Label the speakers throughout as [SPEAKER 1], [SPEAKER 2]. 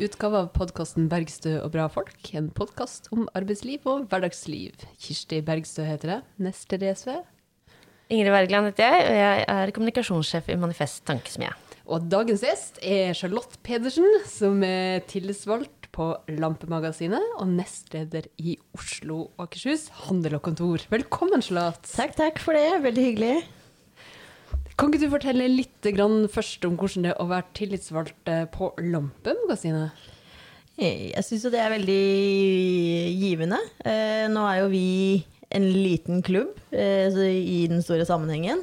[SPEAKER 1] utgave av podkasten 'Bergstø og bra folk'. En podkast om arbeidsliv og hverdagsliv. Kirsti Bergstø heter jeg, nestleder i SV.
[SPEAKER 2] Ingrid Wergeland heter jeg, og jeg er kommunikasjonssjef i Manifest Tankesmie.
[SPEAKER 1] Og dagens gjest er Charlotte Pedersen, som er tillitsvalgt på Lampemagasinet og nestleder i Oslo og Akershus handel og kontor. Velkommen, Charlotte.
[SPEAKER 3] Takk, takk for det. Veldig hyggelig.
[SPEAKER 1] Kan ikke du fortelle litt først om hvordan det er å være tillitsvalgt på på Lampemagasinet?
[SPEAKER 3] Jeg syns jo det er veldig givende. Eh, nå er jo vi en liten klubb eh, i den store sammenhengen.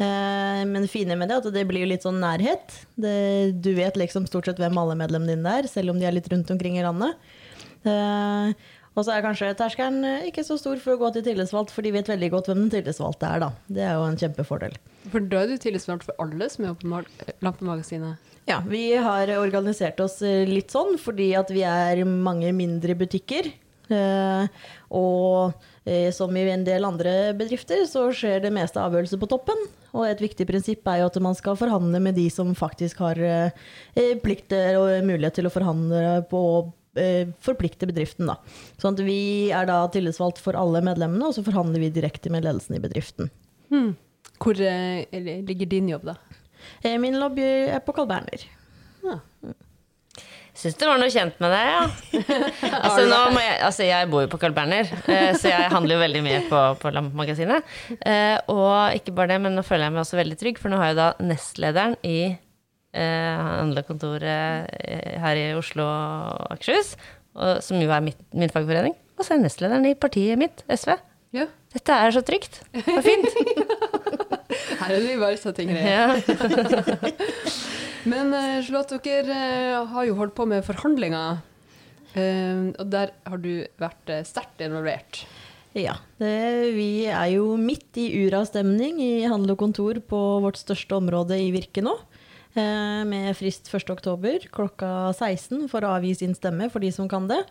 [SPEAKER 3] Eh, men det fine med det er at det blir litt sånn nærhet. Du vet liksom stort sett hvem alle medlemmene dine er, selv om de er litt rundt omkring i landet. Og så er kanskje terskelen eh, ikke så stor for å gå til tillitsvalgt, for de vet veldig godt hvem den tillitsvalgte er, da. Det er jo en kjempefordel.
[SPEAKER 1] For da er du tillitsvalgt for alle som er på Lampemagasinet.
[SPEAKER 3] Ja, vi har organisert oss eh, litt sånn fordi at vi er mange mindre butikker. Eh, og som i en del andre bedrifter, så skjer det meste avgjørelser på toppen. Og et viktig prinsipp er jo at man skal forhandle med de som faktisk har plikter og mulighet til å forhandle på forplikte bedriften, da. Sånn at vi er da tillitsvalgt for alle medlemmene, og så forhandler vi direkte med ledelsen i bedriften.
[SPEAKER 1] Hmm. Hvor eh, eller ligger din jobb, da?
[SPEAKER 3] Eh, Min lobby er på Carl Berner.
[SPEAKER 1] Ja.
[SPEAKER 2] Syns det var noe kjent med deg, ja. altså, nå må jeg, altså, jeg bor jo på Carl Berner, eh, så jeg handler jo veldig mye på, på Lampemagasinet. Eh, og ikke bare det, men nå føler jeg meg også veldig trygg, for nå har jeg da nestlederen i eh, handlekontoret eh, her i Oslo og Akershus, og, som jo er mitt, min fagforening. Og så er jeg nestlederen i partiet mitt, SV.
[SPEAKER 1] Ja.
[SPEAKER 2] Dette er så trygt og fint.
[SPEAKER 1] Her er det bare så ting.
[SPEAKER 2] Ja.
[SPEAKER 1] Men eh, Charlotte, dere eh, har jo holdt på med forhandlinger. Eh, og der har du vært eh, sterkt involvert.
[SPEAKER 3] Ja, det, vi er jo midt i ura-stemning i handel og kontor på vårt største område i Virke nå. Eh, med frist 1.10 klokka 16 for å avgi sin stemme for de som kan det.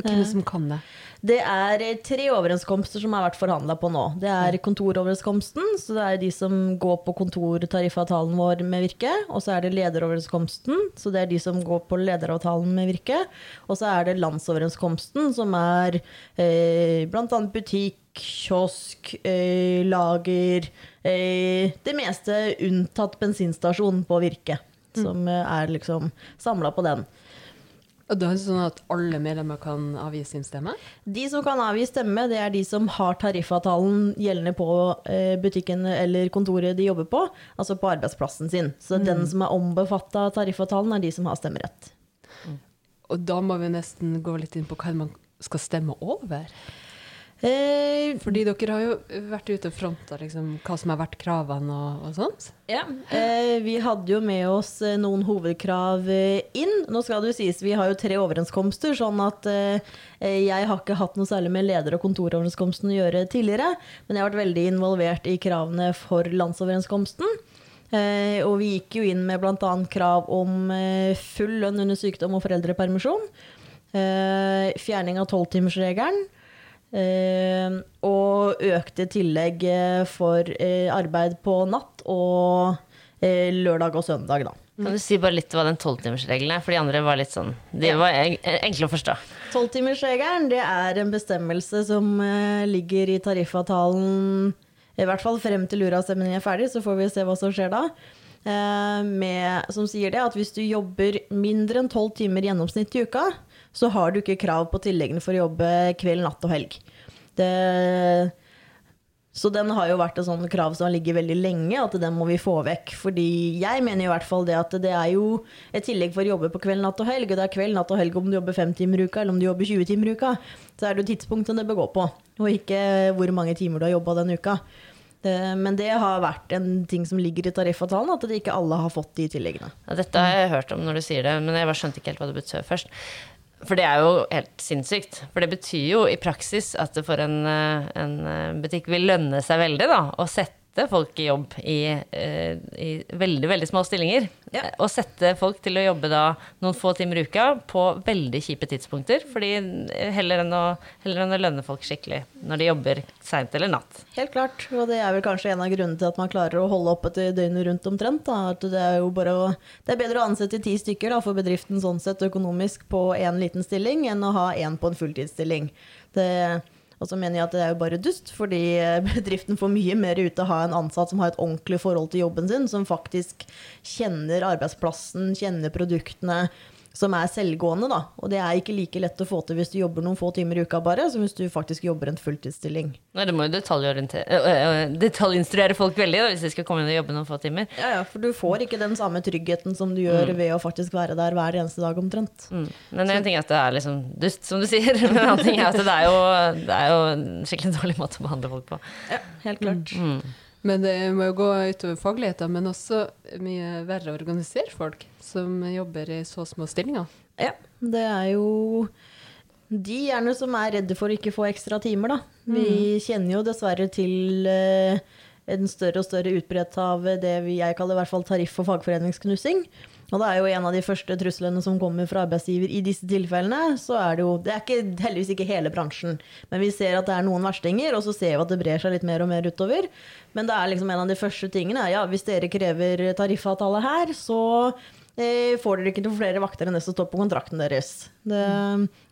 [SPEAKER 1] Hvem som kan det?
[SPEAKER 3] Det er eh, tre overenskomster som har vært forhandla på nå. Det er kontoroverenskomsten, så det er de som går på kontortariffavtalen vår med Virke. Og så er det lederoverenskomsten, så det er de som går på lederavtalen med Virke. Og så er det landsoverenskomsten, som er eh, bl.a. butikk, kiosk, eh, lager eh, Det meste unntatt bensinstasjon på Virke. Som eh, er liksom samla på den.
[SPEAKER 1] Og da er det sånn at alle medlemmer kan avgi sin stemme?
[SPEAKER 3] De som kan avgi stemme, det er de som har tariffavtalen gjeldende på eh, butikken eller kontoret de jobber på, altså på arbeidsplassen sin. Så den som er ombefatta av tariffavtalen, er de som har stemmerett.
[SPEAKER 1] Og da må vi nesten gå litt inn på hva man skal stemme over.
[SPEAKER 3] Eh,
[SPEAKER 1] Fordi dere har jo vært ute og fronta liksom, hva som har vært kravene og, og sånt.
[SPEAKER 3] ja, eh, vi hadde jo med oss eh, noen hovedkrav eh, inn. Nå skal det jo sies, vi har jo tre overenskomster, sånn at eh, eh, jeg har ikke hatt noe særlig med leder- og kontoroverenskomsten å gjøre tidligere, men jeg har vært veldig involvert i kravene for landsoverenskomsten. Eh, og vi gikk jo inn med bl.a. krav om eh, full lønn under sykdom og foreldrepermisjon. Eh, fjerning av tolvtimersregelen. Eh, og økte tillegg eh, for eh, arbeid på natt og eh, lørdag og søndag, da.
[SPEAKER 2] Kan du si bare litt hva den tolvtimersregelen er? For de andre var litt sånn De var en- enkle å forstå.
[SPEAKER 3] Tolvtimersregelen det er en bestemmelse som ligger i tariffavtalen i hvert fall frem til luravstemningen er ferdig, så får vi se hva som skjer da. Eh, med, som sier det at hvis du jobber mindre enn tolv timer gjennomsnitt i uka, så har du ikke krav på tilleggene for å jobbe kveld, natt og helg. Det, så den har jo vært et sånt krav som har ligget veldig lenge, at den må vi få vekk. Fordi jeg mener i hvert fall det at det er jo et tillegg for å jobbe på kveld, natt og helg. Og det er kveld, natt og helg om du jobber fem timer i uka, eller om du jobber 20 timer i uka. Så er det jo tidspunktet det bør gå på, og ikke hvor mange timer du har jobba den uka. Det, men det har vært en ting som ligger i tariffavtalen, at ikke alle har fått de tilleggene.
[SPEAKER 2] Ja, dette har jeg hørt om når du sier det, men jeg bare skjønte ikke helt hva det betød først. For det er jo helt sinnssykt. For det betyr jo i praksis at det for en, eh, en eh, butikk vil lønne seg veldig da, å sette sette folk i jobb i, eh, i veldig, veldig små stillinger.
[SPEAKER 3] Ja.
[SPEAKER 2] Og sette folk til å jobbe da noen få timer i uka på veldig kjipe tidspunkter. Fordi heller enn å, heller enn å lønne folk skikkelig når de jobber seint eller natt.
[SPEAKER 3] Helt klart, og det er vel kanskje en av grunnene til at man klarer å holde oppe til døgnet rundt omtrent. Da. At det er jo bare å, det er bedre å ansette ti stykker da, for bedriften sånn sett økonomisk på én liten stilling, enn å ha én på en fulltidsstilling. Det, og så mener jeg at det er jo bare dust, fordi bedriften får mye mer ut av å ha en ansatt som har et ordentlig forhold til jobben sin, som faktisk kjenner arbeidsplassen, kjenner produktene, som er selvgående, da. Og det er ikke like lett å få til hvis du jobber noen få timer i uka bare, som hvis du faktisk jobber en fulltidsstilling.
[SPEAKER 2] Nei, du må jo detaljorientere- øh, øh, detaljinstruere folk veldig da, hvis de skal komme inn og jobbe noen få timer.
[SPEAKER 3] Ja, ja, for du får ikke den samme tryggheten som du gjør ved å faktisk være der hver eneste dag omtrent.
[SPEAKER 2] Mm. Men en ting er at det er liksom dust, som du sier. Men en annen ting er at det er jo, det er jo skikkelig dårlig måte å behandle folk på.
[SPEAKER 3] Ja, helt klart.
[SPEAKER 1] Men det må jo gå utover fagligheten, men også mye verre å organisere folk som jobber i så små stillinger.
[SPEAKER 3] Ja, det er jo de gjerne som er redde for å ikke få ekstra timer, da. Vi kjenner jo dessverre til eh, en større og større utbredt av det vi, jeg kaller i hvert fall tariff- og fagforeningsknusing. Og det er jo en av de første truslene som kommer fra arbeidsgiver i disse tilfellene. Så er det jo Det er ikke, heldigvis ikke hele bransjen, men vi ser at det er noen verstinger, og så ser vi at det brer seg litt mer og mer utover. Men det er liksom en av de første tingene. Ja, hvis dere krever tariffavtale her, så eh, får dere ikke noen flere vakter enn det som står på kontrakten deres. Det,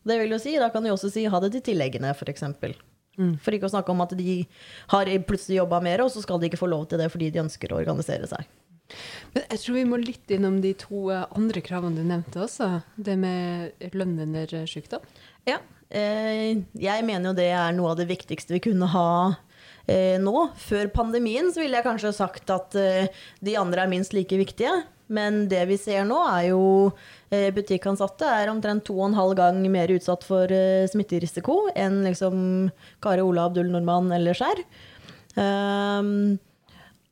[SPEAKER 3] det vil jo si, Da kan de også si ha det til tilleggene, f.eks.
[SPEAKER 1] Mm.
[SPEAKER 3] For ikke å snakke om at de har plutselig jobba mer, og så skal de ikke få lov til det fordi de ønsker å organisere seg.
[SPEAKER 1] Men jeg tror vi må litt innom de to eh, andre kravene du nevnte også. Det med lønn under eh, sykdom.
[SPEAKER 3] Ja, eh, jeg mener jo det er noe av det viktigste vi kunne ha nå. Før pandemien så ville jeg kanskje sagt at de andre er minst like viktige. Men det vi ser nå, er jo butikkansatte er omtrent to og en halv gang mer utsatt for smitterisiko enn liksom Kare Ola Abdul Nordmann eller Skjær. Um,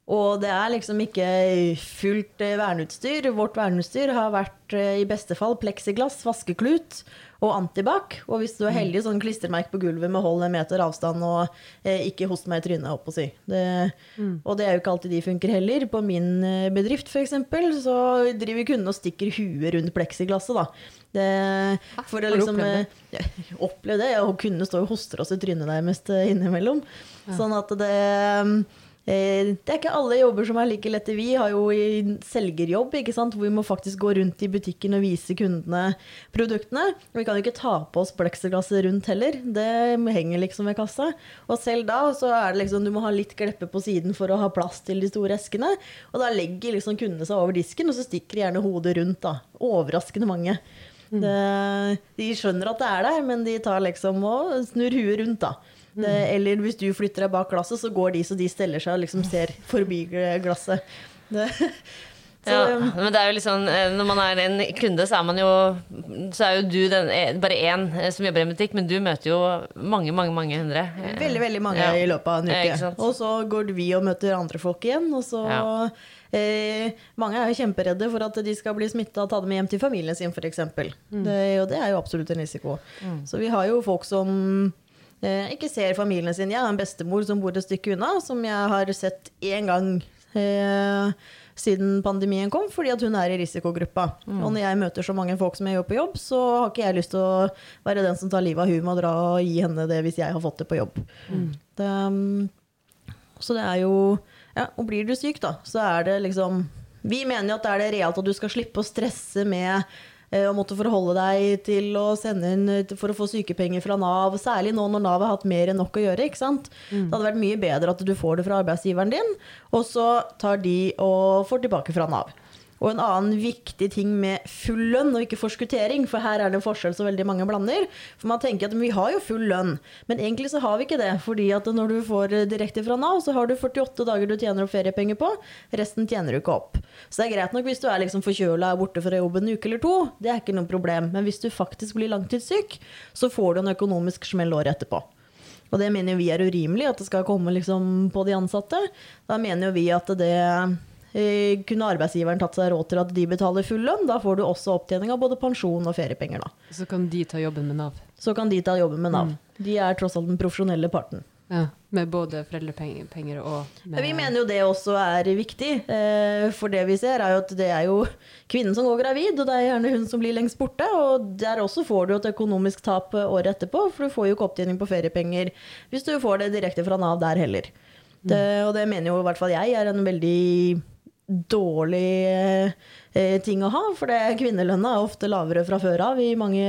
[SPEAKER 3] og det er liksom ikke fullt eh, verneutstyr. Vårt verneutstyr har vært eh, i beste fall pleksiglass, vaskeklut og antibac. Og hvis du er heldig, sånn klistremerke på gulvet med 'hold en meter avstand' og eh, 'ikke host meg i trynet', opp og si. Det, Og det er jo ikke alltid de funker heller. På min eh, bedrift f.eks. så driver kundene og stikker huet rundt pleksiglasset, da. Det, for å liksom ja, Opplevd det. Og kundene står og hoster oss i trynet nærmest innimellom. innimellom. Sånn at det Det er ikke alle jobber som er like lette. Vi har jo selgerjobb, hvor vi må faktisk gå rundt i butikken og vise kundene produktene. Vi kan jo ikke ta på oss pleksiglasset rundt heller. Det henger liksom ved kassa. Og selv da så er det liksom du må ha litt gleppe på siden for å ha plass til de store eskene. Og da legger liksom kundene seg over disken, og så stikker de gjerne hodet rundt. da. Overraskende mange. Det, de skjønner at det er der, men de tar liksom og snur huet rundt, da. Det, eller hvis du flytter deg bak glasset, så går de så de steller seg og liksom ser forbi glasset. Det, så,
[SPEAKER 2] Ja, men det er jo eh, når man er en kunde, så er man jo Så er jo du den, eh, bare én eh, som jobber i en butikk, men du møter jo mange, mange mange hundre. Eh,
[SPEAKER 3] Veldig, veldig mange
[SPEAKER 2] Ja.
[SPEAKER 3] i løpet av en uke.
[SPEAKER 2] Ja,
[SPEAKER 3] og så går vi og møter andre folk igjen, og så
[SPEAKER 2] Ja.
[SPEAKER 3] eh, Mange er jo kjemperedde for at de skal bli smitta og ta dem hjem til familien sin, f.eks.
[SPEAKER 2] Mm.
[SPEAKER 3] Det, og det er jo absolutt en risiko. Så vi har jo folk som eh, ikke ser familien sin. Jeg har en bestemor som bor et stykke unna, som jeg har sett én gang. Eh, siden pandemien kom, fordi at hun er i risikogruppa.
[SPEAKER 2] Mm.
[SPEAKER 3] Og når jeg møter så mange folk som jeg gjør på jobb, så har ikke jeg lyst til å være den som tar livet av hun med å dra og gi henne det hvis jeg har fått det på jobb. Det, um, så det er jo Ja, og blir du syk, da, så er det liksom Vi mener jo at det er det realt at du skal slippe å stresse med eh, å måtte forholde deg til å sende inn eh, for å få sykepenger fra Nav, særlig nå når Nav har hatt mer enn nok å gjøre. ikke sant? Det hadde vært mye bedre at du får det fra arbeidsgiveren din, og så tar de og får tilbake fra Nav. Og en annen viktig ting med full lønn og ikke forskuttering, for her er det en forskjell som veldig mange blander. For man tenker at vi har jo full lønn, men egentlig så har vi ikke det. Fordi at når du får eh, direkte fra Nav, så har du 48 dager du tjener opp feriepenger på, resten tjener du ikke opp. Så det er greit nok hvis du er liksom forkjøla og er borte fra jobben en uke eller to, det er ikke noe problem. Men hvis du faktisk blir langtidssyk, så får du en økonomisk smell året etterpå. Og det mener vi er urimelig, at det skal komme liksom på de ansatte. Da mener jo vi at det kunne arbeidsgiveren tatt seg råd til at de betaler full lønn. Da får du også opptjening av både pensjon og feriepenger. Da.
[SPEAKER 1] Så kan de ta jobben med Nav.
[SPEAKER 3] Så kan de ta jobben med Nav. De er tross alt den profesjonelle parten.
[SPEAKER 1] Ja. Med både foreldrepenger og med
[SPEAKER 3] Vi mener jo det også er viktig. eh, For det vi ser, er jo at det er jo kvinnen som går gravid, og det er gjerne hun som blir lengst borte. Og der også får du et økonomisk tap eh, året etterpå, for du får jo ikke opptjening på feriepenger hvis du får det direkte fra Nav der heller. Det, og det mener jo i hvert fall jeg er en veldig dårlig eh, ting å ha, for det kvinnelønna er ofte lavere fra før av i mange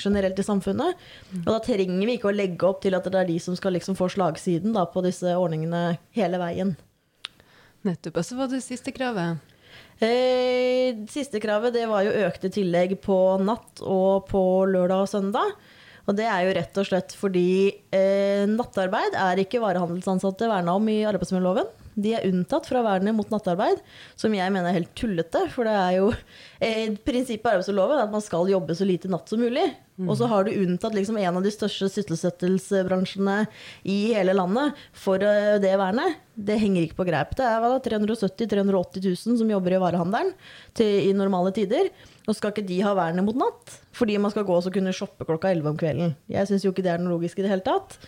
[SPEAKER 3] generelt i samfunnet. Og da trenger vi ikke å legge opp til at det er de som skal liksom få slagsiden da, på disse ordningene hele veien.
[SPEAKER 1] Nettopp. Og så var det siste kravet.
[SPEAKER 3] Eh, siste kravet det var jo økte tillegg på natt og på lørdag og søndag. Og det er jo rett og slett fordi eh, nattarbeid er ikke varehandelsansatte verna om i arbeidsmiljøloven. De er unntatt fra vernet mot nattarbeid, som jeg mener er helt tullete. For det er jo eh, prinsippet i arbeidsloven at man skal jobbe så lite natt som mulig. Og så har du unntatt liksom en av de største sysselsettelsesbransjene i hele landet for uh, det vernet. Det henger ikke på greip. Det er 370 000-380 000 som jobber i varehandelen til, i normale tider. Og skal ikke de ha vernet mot natt? Fordi man skal gå og kunne shoppe klokka 11 om kvelden. Jeg syns jo ikke det er noe logisk i det hele tatt.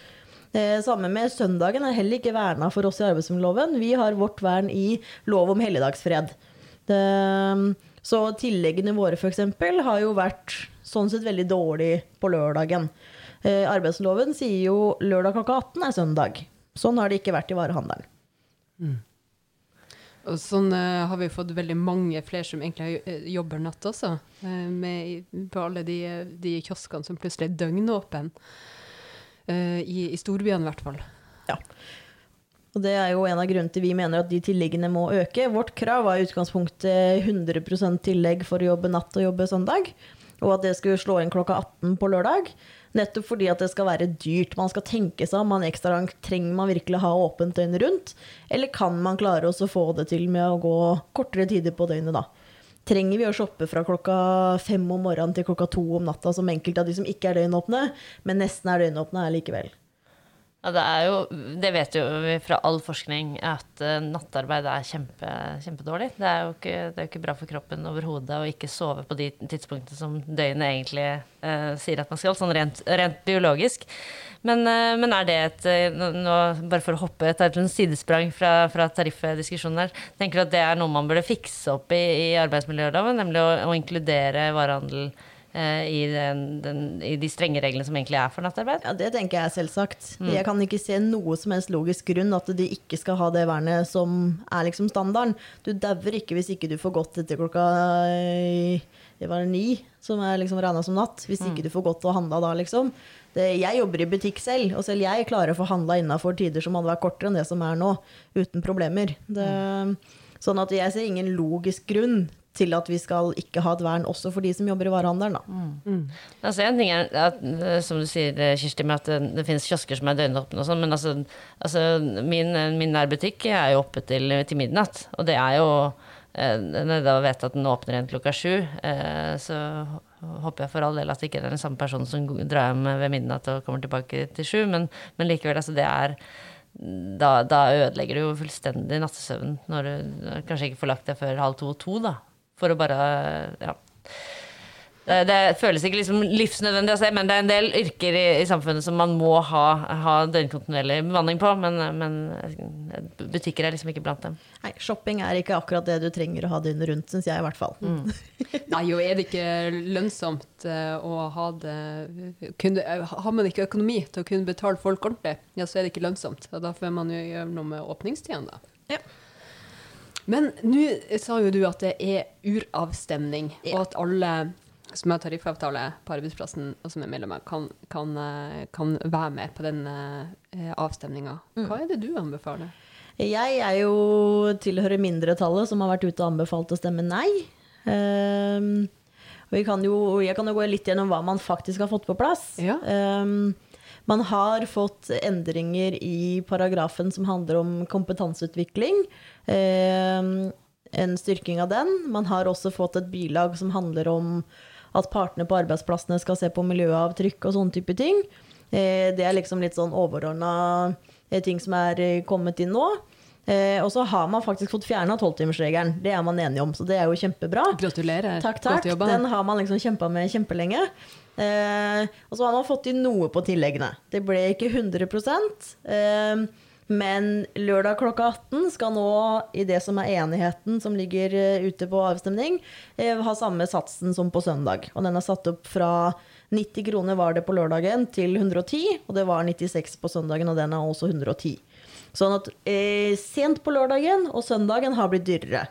[SPEAKER 3] Eh, Samme med søndagen er heller ikke verna for oss i arbeidsmiljøloven. Vi har vårt vern i lov om helligdagsfred. Det, så tilleggene våre f.eks. har jo vært sånn sett veldig dårlig på lørdagen. Eh, arbeidsloven sier jo lørdag klokka 18 er søndag. Sånn har det ikke vært i varehandelen.
[SPEAKER 1] Og sånn uh, har vi fått veldig mange flere som egentlig eh, jobber natt også. Uh, med, på alle de, de kioskene som plutselig er døgnåpne. Eh, i, I storbyene i hvert fall.
[SPEAKER 3] Og det er jo en av grunnene til vi mener at de tilleggene må øke. Vårt krav var i utgangspunktet 100% tillegg for å jobbe natt og jobbe søndag. Og at det skulle slå inn klokka 18 på lørdag. Nettopp fordi at det skal være dyrt. Man skal tenke seg om man ekstra langt trenger man virkelig ha åpent døgnet rundt. Eller kan man klare å få det til med å gå kortere tider på døgnet da. Trenger vi å shoppe fra klokka fem om morgenen til klokka to om natta, som enkelte av de som ikke er døgnåpne, men nesten er døgnåpne er likevel?
[SPEAKER 2] Ja, det er jo, det vet jo vi fra all forskning, at eh, nattarbeid er kjempe, kjempedårlig. Det er jo ikke, er ikke bra for kroppen overhodet å ikke sove på de tidspunktene som døgnet egentlig eh, sier at man skal, sånn rent, rent biologisk. Men, eh, men er det et eh, nå, Bare for å hoppe et sidesprang fra, fra tariffdiskusjonen her. Tenker du at det er noe man burde fikse opp i, i arbeidsmiljøloven, nemlig å, å inkludere varehandel eh, i, den, den, i de strenge reglene som egentlig er for nattarbeid?
[SPEAKER 3] Ja, Det tenker jeg selvsagt. selvsagt. Jeg kan ikke se noe som helst logisk grunn at de ikke skal ha det vernet som er liksom standarden. Du dauer ikke hvis ikke du får gått etter klokka eh, det var ni, som er liksom regna som natt. Hvis ikke du får gått og handla da, liksom. Det, jeg jobber i butikk selv, og selv jeg klarer å få handla innafor tider som hadde vært kortere enn det som er nå, uten problemer. Det, sånn at jeg ser ingen logisk grunn til at vi skal ikke ha et vern også for de som jobber i varehandelen. Da.
[SPEAKER 2] Altså en ting er at, eh, som du sier, eh, Kirsti, med at det, det finnes kiosker som er døgnåpne og sånn, men altså, altså min, min nærbutikk er jo oppe til, til midnatt. Og det er jo eh, Når jeg da vet at den åpner igjen klokka sju, eh, så håper jeg for all del at det ikke er den samme personen som drar hjem ved midnatt og kommer tilbake til sju, men, men likevel, altså det er da, da ødelegger du jo fullstendig nattesøvnen når du kanskje ikke får lagt deg før halv to-to, da. For å bare Ja. Det, det føles ikke liksom livsnødvendig å se, men det er en del yrker i, i samfunnet som man må ha, ha døgnkontinuerlig bemanning på. Men, men butikker er liksom ikke blant dem.
[SPEAKER 3] Nei, shopping er ikke akkurat det du trenger å ha døgnet rundt, syns jeg i hvert fall.
[SPEAKER 1] Nei, jo er det ikke lønnsomt eh, å ha det kunne, eh, Har man ikke økonomi til å kunne betale folk ordentlig, ja, så er det ikke lønnsomt. Og da får man jo gjøre noe med åpningstidene, da.
[SPEAKER 3] Ja.
[SPEAKER 1] Men nå sa jo du at det er uravstemning, og at alle som har tariffavtale på arbeidsplassen og som er medlemmer, kan, kan, eh, kan være med på den uh, avstemninga. Hva er det du anbefaler?
[SPEAKER 3] Jeg er jo tilhører mindretallet som har vært ute og anbefalt å stemme nei. Um, kan jo, jeg kan jo gå litt gjennom hva man faktisk har fått på plass.
[SPEAKER 1] Ja.
[SPEAKER 3] Ehm, man har fått endringer i paragrafen som handler om kompetanseutvikling. Ehm, en styrking av den. Man har også fått et bilag som handler om at partene på arbeidsplassene skal se på miljøavtrykk og sånne type ting. Eh, Det er liksom litt sånn overordna ting som er eh, kommet inn nå. Eh, og så har man faktisk fått fjerna tolvtimersregelen. Det er man enige om, så det er jo kjempebra.
[SPEAKER 1] Gratulerer.
[SPEAKER 3] Takk, takk. Den har man liksom kjempa med kjempelenge. Eh, og så har man fått inn noe på tilleggene. Det ble ikke 100 eh, men lørdag klokka 18 skal nå, i det som er enigheten som ligger eh, ute på avstemning, eh, ha samme satsen som på søndag. Og den er satt opp fra 90 kroner var det på lørdagen til 110, og det var 96 på søndagen, og den er også 110. Sånn at eh, sent på lørdagen og søndagen har blitt dyrere.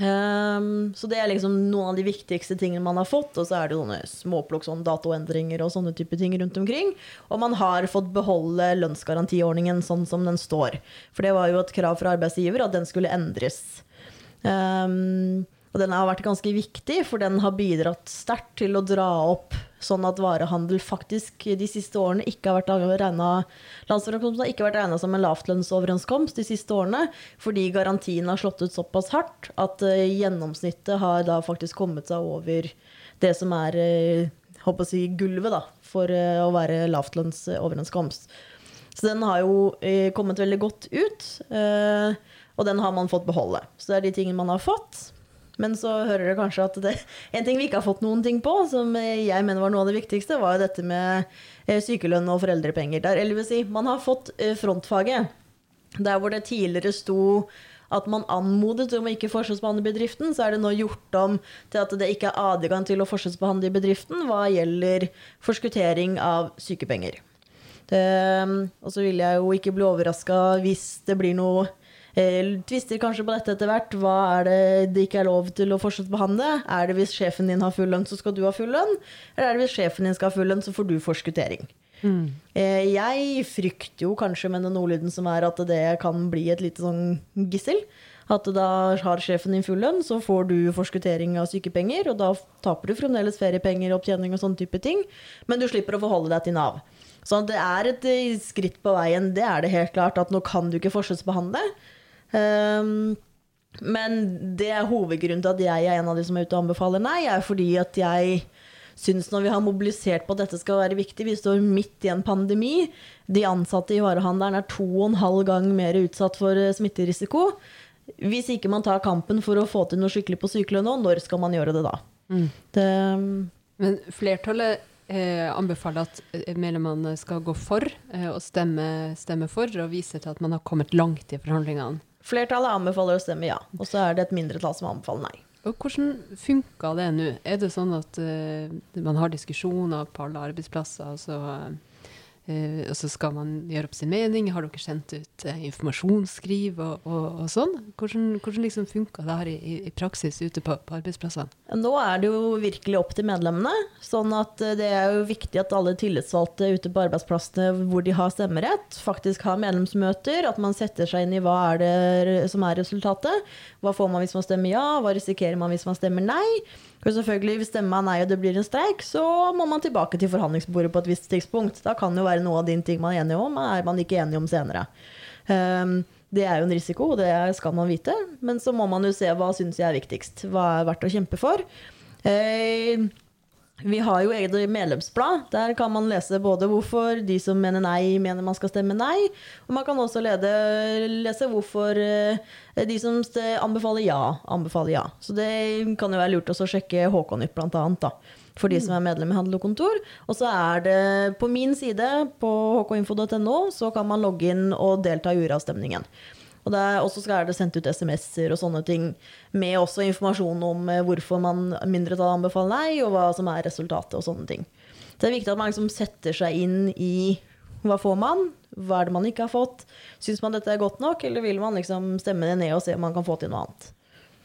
[SPEAKER 3] Ehm, så det er liksom noen av de viktigste tingene man har fått. Og så er det sånne småplukk, sånn datoendringer og sånne type ting rundt omkring. Og man har fått beholde lønnsgarantiordningen sånn som den står. For det var jo et krav fra arbeidsgiver at den skulle endres. Ehm, og den har vært ganske viktig, for den har bidratt sterkt til å dra opp sånn at varehandel faktisk de siste årene ikke har vært har ikke vært regna som en lavtlønnsoverenskomst de siste årene, fordi garantien har slått ut såpass hardt at uh, gjennomsnittet har da faktisk kommet seg over det som er uh, håper å si, gulvet da, for uh, å være lavtlønnsoverenskomst. Så den har jo kommet veldig godt ut, og den har man fått beholde. Så det er de tingene man har fått. Men så hører dere kanskje at det, en ting vi ikke har fått noen ting på, som jeg mener var noe av det viktigste, var jo dette med eh, sykelønn og foreldrepenger. Der, eller vil si, man har fått eh, frontfaget. Der hvor det tidligere sto at man anmodet om å ikke forskjellsbehandle bedriften, så er det nå gjort om til at det ikke er adgang til å forskjellsbehandle bedriften hva gjelder forskuttering av sykepenger. Det, og så vil jeg jo ikke bli overraska hvis det blir noe tvister kanskje på dette etter hvert. Hva er det det ikke er lov til å fortsette behandle? Er det hvis sjefen din har full lønn, så skal du ha full lønn? Eller er det hvis sjefen din skal ha full lønn, så får du forskuttering? Mm. Eh, jeg frykter jo kanskje med den ordlyden som er at det kan bli et lite sånn gissel. At da har sjefen din full lønn, så får du forskuttering av sykepenger, og da taper du fremdeles feriepenger, opptjening og sånne type ting, men du slipper å forholde deg til Nav. Så det er et eh, skritt på veien, det er det helt klart, at nå kan du ikke forskjellsbehandle. Um, men det er hovedgrunnen til at jeg er en av de som er ute og anbefaler nei, er fordi at jeg syns når vi har mobilisert på at dette skal være viktig Vi står midt i en pandemi. De ansatte i varehandelen er to og en halv gang mer utsatt for eh, smitterisiko. Hvis ikke man tar kampen for å få til noe skikkelig på sykelønn nå, når skal man gjøre det da? Mm. Det,
[SPEAKER 1] Men flertallet eh, anbefaler at eh, medlemmene skal gå for eh, og stemme, stemme for, og vise til at man har kommet langt i forhandlingene.
[SPEAKER 3] Flertallet anbefaler å stemme ja, og så er det et mindretall som anbefaler nei.
[SPEAKER 1] Og Hvordan funka det nå? Er det sånn at uh, man har diskusjoner på alle arbeidsplasser, og så uh, Uh, og så skal man gjøre opp sin mening. Har dere sendt ut uh, informasjonsskriv og, og, og, sånn? Hvordan, hvordan liksom funka det her i, i, praksis ute på, på arbeidsplassene?
[SPEAKER 3] Nå er det jo virkelig opp til medlemmene. sånn at uh, det er jo viktig at alle tillitsvalgte ute på arbeidsplassene hvor de har stemmerett, faktisk har medlemsmøter. At man setter seg inn i hva er det som er resultatet. Hva får man hvis man stemmer ja? Hva risikerer man hvis man stemmer nei? Og selvfølgelig, Hvis stemmer er nei og det blir en streik, så må man tilbake til forhandlingsbordet på et visst tidspunkt. Da kan det jo være noe av din ting man er enige om, er man ikke enige om senere. Um, det er jo en risiko, og det skal man vite. Men så må man jo se hva syns jeg er viktigst. Hva er verdt å kjempe for. Uh, vi har jo eget medlemsblad. Der kan man lese både hvorfor de som mener nei, mener man skal stemme nei. Og man kan også lede, lese hvorfor eh, de som anbefaler ja, anbefaler ja. Så det kan jo være lurt å sjekke Håkonytt, blant annet. da for de som er medlem i Handel og Kontor. Og så er det på min side, på hkinfo.no, så kan man logge inn og delta i uravstemningen. Og også skal det sendt ut SMS-er og sånne ting, med også informasjon om eh, hvorfor man mindretallet anbefaler nei, og hva som er resultatet og sånne ting. Så det er viktig at man liksom setter seg inn i hva får man, hva er det man ikke har fått. Syns man dette er godt nok, eller vil man liksom stemme det ned og se om man kan få til noe annet?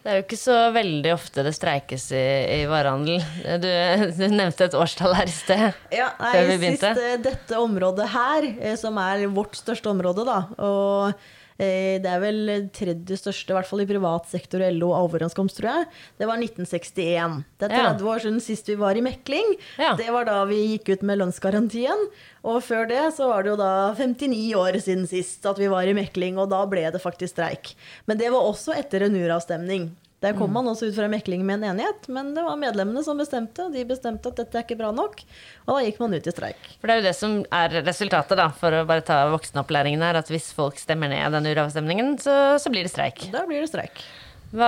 [SPEAKER 2] Det er jo ikke så veldig ofte det streikes i, i varehandel. Du, du, nevnte et årstall her i sted.
[SPEAKER 3] Ja, nei, før vi begynte. Sist, dette området her, eh, som er vårt største område, da. Og Eh, det er vel tredje største, i hvert fall i privat sektor og LO overenskomst, tror jeg. Det var 1961. Det er 30 ja. år siden sist vi var i mekling. Ja. Det var da vi gikk ut med lønnsgarantien. Og før det så var det jo da 59 år siden sist at vi var i mekling, og da ble det faktisk streik. Men det var også etter en uravstemning. Der kom man også ut fra mekling med en enighet, men det var medlemmene som bestemte. De bestemte at dette er ikke bra nok, og da gikk man ut i streik.
[SPEAKER 2] For det er jo det som er resultatet, da, for å bare ta voksenopplæringen her, at hvis folk stemmer ned den uravstemningen, så, så blir det streik.
[SPEAKER 3] Da blir det streik.
[SPEAKER 2] Hva,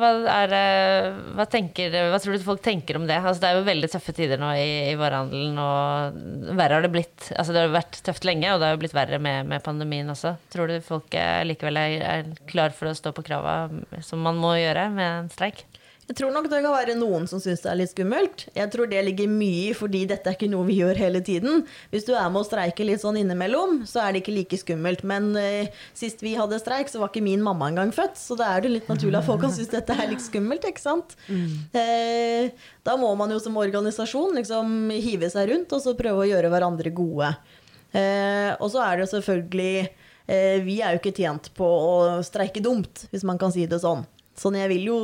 [SPEAKER 2] hva, er, hva, tenker, hva, tror du folk tenker om det? Altså, det er jo veldig tøffe tider nå i, i varehandelen, og verre har det blitt. Altså, det har vært tøft lenge, og det har jo blitt verre med, med pandemien også. Tror du folk er, likevel er, er klar for å stå på krava som man må gjøre med en streik?
[SPEAKER 3] Jeg tror nok det kan være noen som syns det er litt skummelt. Jeg tror det ligger mye i fordi dette er ikke noe vi gjør hele tiden. Hvis du er med å streike litt sånn innimellom, så er det ikke like skummelt. Men uh, sist vi hadde streik, så var ikke min mamma engang født, så da er det litt naturlig at folk kan synes dette er litt skummelt, ikke sant. Mm. Uh, da må man jo som organisasjon liksom hive seg rundt og så prøve å gjøre hverandre gode. Uh, og så er det selvfølgelig Vi er jo ikke tjent på å streike dumt, hvis man kan si det sånn. Sånn jeg vil jo,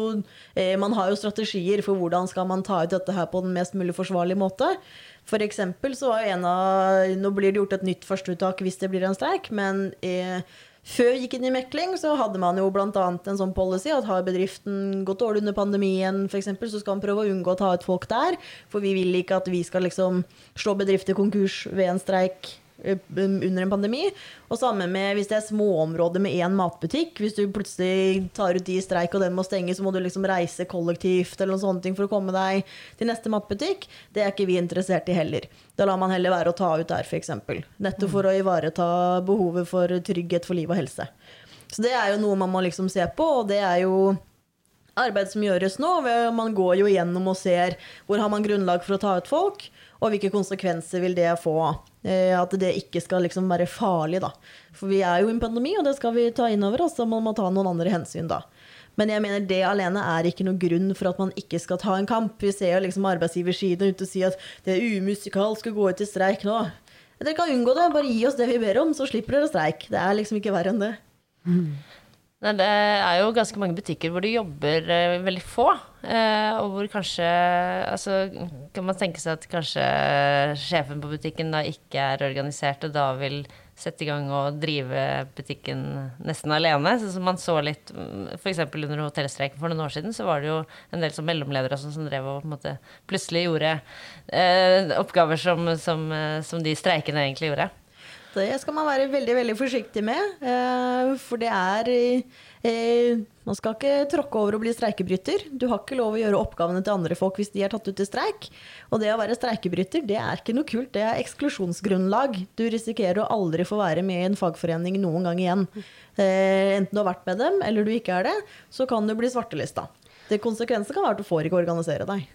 [SPEAKER 3] eh, Man har jo strategier for hvordan skal man ta ut dette her på den mest mulig forsvarlige måte. For eksempel så var jo en av Nå blir det gjort et nytt førsteuttak hvis det blir en streik, men eh, før vi gikk inn i mekling, så hadde man jo bl.a. en sånn policy at har bedriften gått dårlig under pandemien, f.eks., så skal man prøve å unngå å ta ut folk der. For vi vil ikke at vi skal liksom slå bedrifter konkurs ved en streik under en pandemi. Og samme med hvis det er småområder med én matbutikk. Hvis du plutselig tar ut de i streik og den må stenge, så må du liksom reise kollektivt eller noen sånne ting for å komme deg til neste matbutikk. Det er ikke vi interessert i heller. Da lar man heller være å ta ut der, f.eks. Nettopp for å ivareta behovet for trygghet for liv og helse. Så det er jo noe man må liksom se på, og det er jo arbeid som gjøres nå. Man går jo gjennom og ser hvor har man grunnlag for å ta ut folk, og hvilke konsekvenser vil det få. Eh, at det ikke skal liksom være farlig, da. For vi er jo i en pandemi, og det skal vi ta inn over oss. og man må ta noen andre hensyn da. Men jeg mener det alene er ikke noen grunn for at man ikke skal ta en kamp. Vi ser jo liksom arbeidsgiversiden ute og si at det er umusikalsk å gå ut i streik nå. Dere kan unngå det, bare gi oss det vi ber om, så slipper dere streik. Det er liksom ikke verre enn det. Mm.
[SPEAKER 2] Nei, det er jo ganske mange butikker hvor det jobber uh, veldig få. Uh, og hvor kanskje Altså kan man tenke seg at kanskje sjefen på butikken da ikke er organisert, og da vil sette i gang og drive butikken nesten alene. Sånn som man så litt f.eks. under hotellstreiken for noen år siden, så var det jo en del som mellomledere som, som drev og måte plutselig gjorde eh, oppgaver som, som, som de streikende egentlig gjorde.
[SPEAKER 3] Det skal man være veldig veldig forsiktig med. Eh, for det er eh, Man skal ikke tråkke over og bli streikebryter. Du har ikke lov å gjøre oppgavene til andre folk hvis de er tatt ut i streik. Og det å være streikebryter, det er ikke noe kult. Det er eksklusjonsgrunnlag. Du risikerer å aldri få være med i en fagforening noen gang igjen. Eh, enten du har vært med dem, eller du ikke er det, så kan du bli svartelista. Det konsekvensen kan være at du får ikke organisere deg.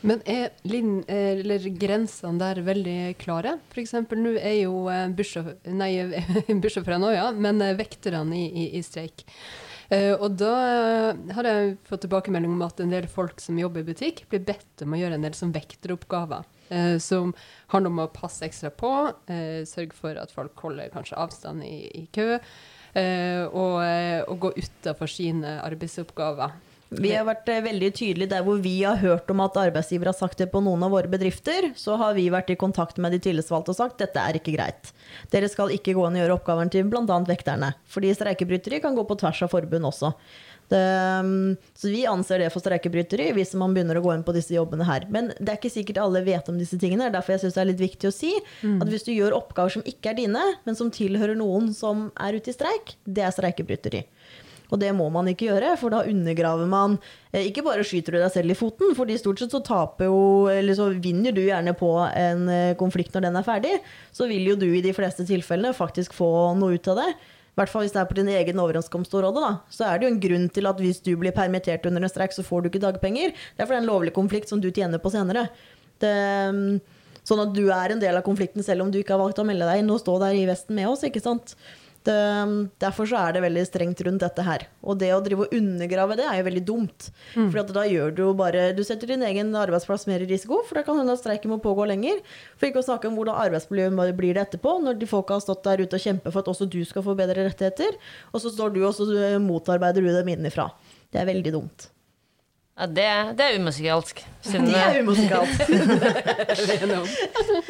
[SPEAKER 1] Men er lin, eller grensene der veldig klare? F.eks. nå er jo eh, bussjåførene ja, men eh, vekterne i, i, i streik. Uh, og da har jeg fått tilbakemelding om at en del folk som jobber i butikk, blir bedt om å gjøre en del som vekteroppgaver. Uh, som handler om å passe ekstra på, sørge for at folk holder kanskje avstand i, i kø, og, og gå utafor sine arbeidsoppgaver.
[SPEAKER 3] Vi har vært eh, veldig tydelige der hvor vi har hørt om at arbeidsgiver har sagt det på noen av våre bedrifter. Så har vi vært i kontakt med de tillitsvalgte og sagt dette er ikke greit. Dere skal ikke gå inn og gjøre oppgaven til bl.a. vekterne. Fordi streikebryteri kan gå på tvers av forbund også. Det, mm, så vi anser det for streikebryteri hvis man begynner å gå inn på disse jobbene her. Men det er ikke sikkert alle vet om disse tingene. Derfor jeg synes det er litt viktig å si mm. at hvis du gjør oppgaver som ikke er dine, men som tilhører noen som er ute i streik, det er streikebryteri. Og det må man ikke gjøre, for da undergraver man eh, Ikke bare skyter du deg selv i foten, fordi stort sett så taper jo Eller så vinner du gjerne på en eh, konflikt når den er ferdig. Så vil jo du i de fleste tilfellene faktisk få noe ut av det. I hvert fall hvis det er på din egen overenskomstområde. Da. Så er det jo en grunn til at hvis du blir permittert under en streik, så får du ikke dagpenger. Det er for det er en lovlig konflikt som du tjener på senere. Det, mm, sånn at du er en del av konflikten selv om du ikke har valgt å melde deg inn og stå der i vesten med oss. ikke sant? Det, derfor så er det veldig strengt rundt dette her. Og det å drive og undergrave det er jo veldig dumt. Mm. For da gjør du jo bare Du setter din egen arbeidsplass mer i risiko, for da kan hende at streiken må pågå lenger. For ikke å snakke om hvordan arbeidsmiljøet blir det etterpå, når de folka har stått der ute og kjempet for at også du skal få bedre rettigheter, og så står du og så motarbeider du dem innenfra. Det er veldig dumt.
[SPEAKER 2] Ja, det, det er umusikalsk.
[SPEAKER 3] Det er umusikalsk.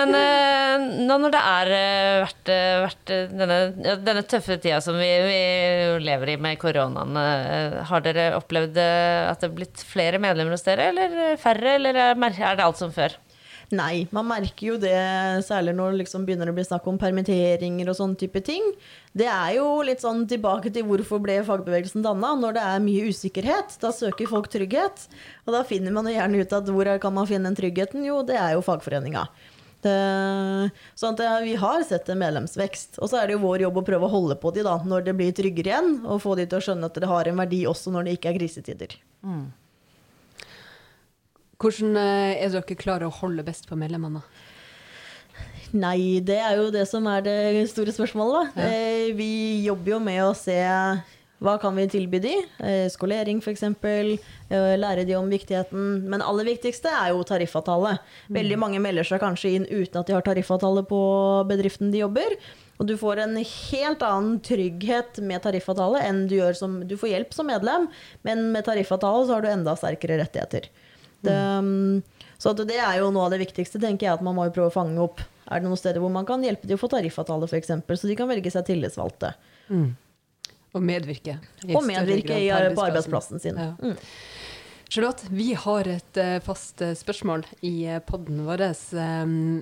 [SPEAKER 2] Men eh, nå når det er eh, vært, eh, vært denne, denne tøffe tida som vi, vi lever i med koronaen, har dere opplevd at det er blitt flere medlemmer hos dere, eller færre, eller er er det alt som før?
[SPEAKER 3] Nei, man merker jo det, særlig når det liksom begynner å bli snakk om permitteringer og sånne type ting. Det er jo litt sånn tilbake til hvorfor ble fagbevegelsen danna. Når det er mye usikkerhet, da søker folk trygghet. Og da finner man jo gjerne ut at hvor kan man finne den tryggheten? Jo, det er jo fagforeninga. Det, sånn at vi har sett en medlemsvekst. Og så er det jo vår jobb å prøve å holde på de da, når det blir tryggere igjen, og få de til å skjønne at det har en verdi også når det ikke er krisetider.
[SPEAKER 1] Hvordan eh, er dere klare å holde best på medlemmene?
[SPEAKER 3] Nei, det er jo det som er det store spørsmålet. Da. Ja. vi jobber jo med å se hva kan vi tilby de? Eh, skolering f.eks. Eh, lære de om viktigheten. Men aller viktigste er jo tariffavtale. Veldig mange melder seg kanskje inn uten at de har tariffavtale på bedriften de jobber. Og du får en helt annen trygghet med tariffavtale enn du gjør som Du får hjelp som medlem, men med tariffavtale så har du enda sterkere rettigheter. Det, um, så det er jo noe av det viktigste, tenker jeg, at man må jo prøve å fange opp. Er det noen steder hvor man kan hjelpe de å få tariffavtale, f.eks., så de kan velge seg tillitsvalgte?
[SPEAKER 1] Og medvirke. i
[SPEAKER 3] Og medvirke
[SPEAKER 1] grad
[SPEAKER 3] i,
[SPEAKER 1] på
[SPEAKER 3] på arbeidsplassen sin.
[SPEAKER 1] Ja.
[SPEAKER 3] Mm.
[SPEAKER 1] Charlotte, vi har et eh, fast eh, spørsmål i podden vår. Um,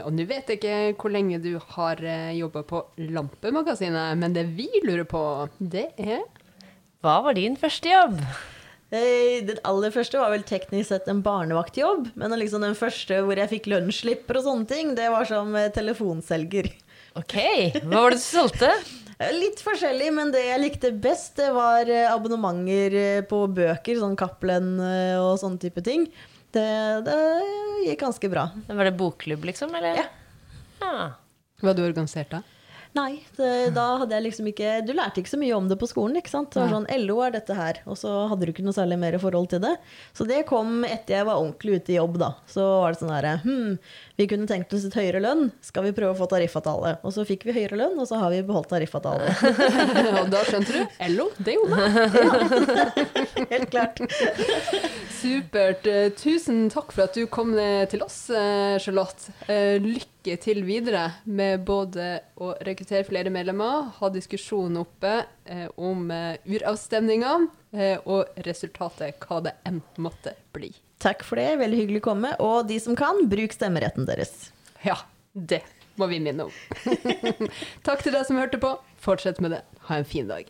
[SPEAKER 1] og nå vet jeg ikke hvor lenge du har jobba på Lampemagasinet, men det vi lurer på, det er
[SPEAKER 2] Hva var din første jobb?
[SPEAKER 3] Eh, Den aller første var vel teknisk sett en barnevaktjobb. Men liksom den første hvor jeg fikk lønnsslipper og sånne ting, det var som eh, telefonselger.
[SPEAKER 2] Ok, hva var det du solgte?
[SPEAKER 3] Eh, Litt forskjellig, men det jeg likte best, det var eh, abonnementer eh, på bøker, sånn Cappelen og sånne type ting. Det, det gikk ganske bra.
[SPEAKER 2] Var det bokklubb, liksom? Eller?
[SPEAKER 3] Ja.
[SPEAKER 2] Ah.
[SPEAKER 1] Var du organisert da?
[SPEAKER 3] Nei, det, da hadde jeg liksom ikke Du lærte ikke så mye om det på skolen, ikke sant. Det var sånn LO er dette her, og så hadde du ikke noe særlig mer forhold til det. Så det kom etter jeg var ordentlig ute i jobb, da. Så var det sånn herre Hm, vi kunne tenkt oss et høyere lønn, skal vi prøve å få tariffavtale? Og så fikk vi høyere lønn, og så har vi beholdt tariffavtale.
[SPEAKER 1] og da skjønte du LO, det jo meg.
[SPEAKER 3] Helt klart.
[SPEAKER 1] Supert. Eh, Tusen takk for at du kom til oss, eh, Charlotte. Eh, Lykke til videre med både å rekruttere flere medlemmer, ha diskusjon oppe eh, om eh, uravstemninga, eh, og resultatet, hva det enn måtte bli.
[SPEAKER 3] Takk for det, veldig hyggelig å komme. Og de som kan, bruk stemmeretten deres.
[SPEAKER 1] Ja, det må vi minne om. takk til deg som hørte på. Fortsett med det. Ha en fin dag.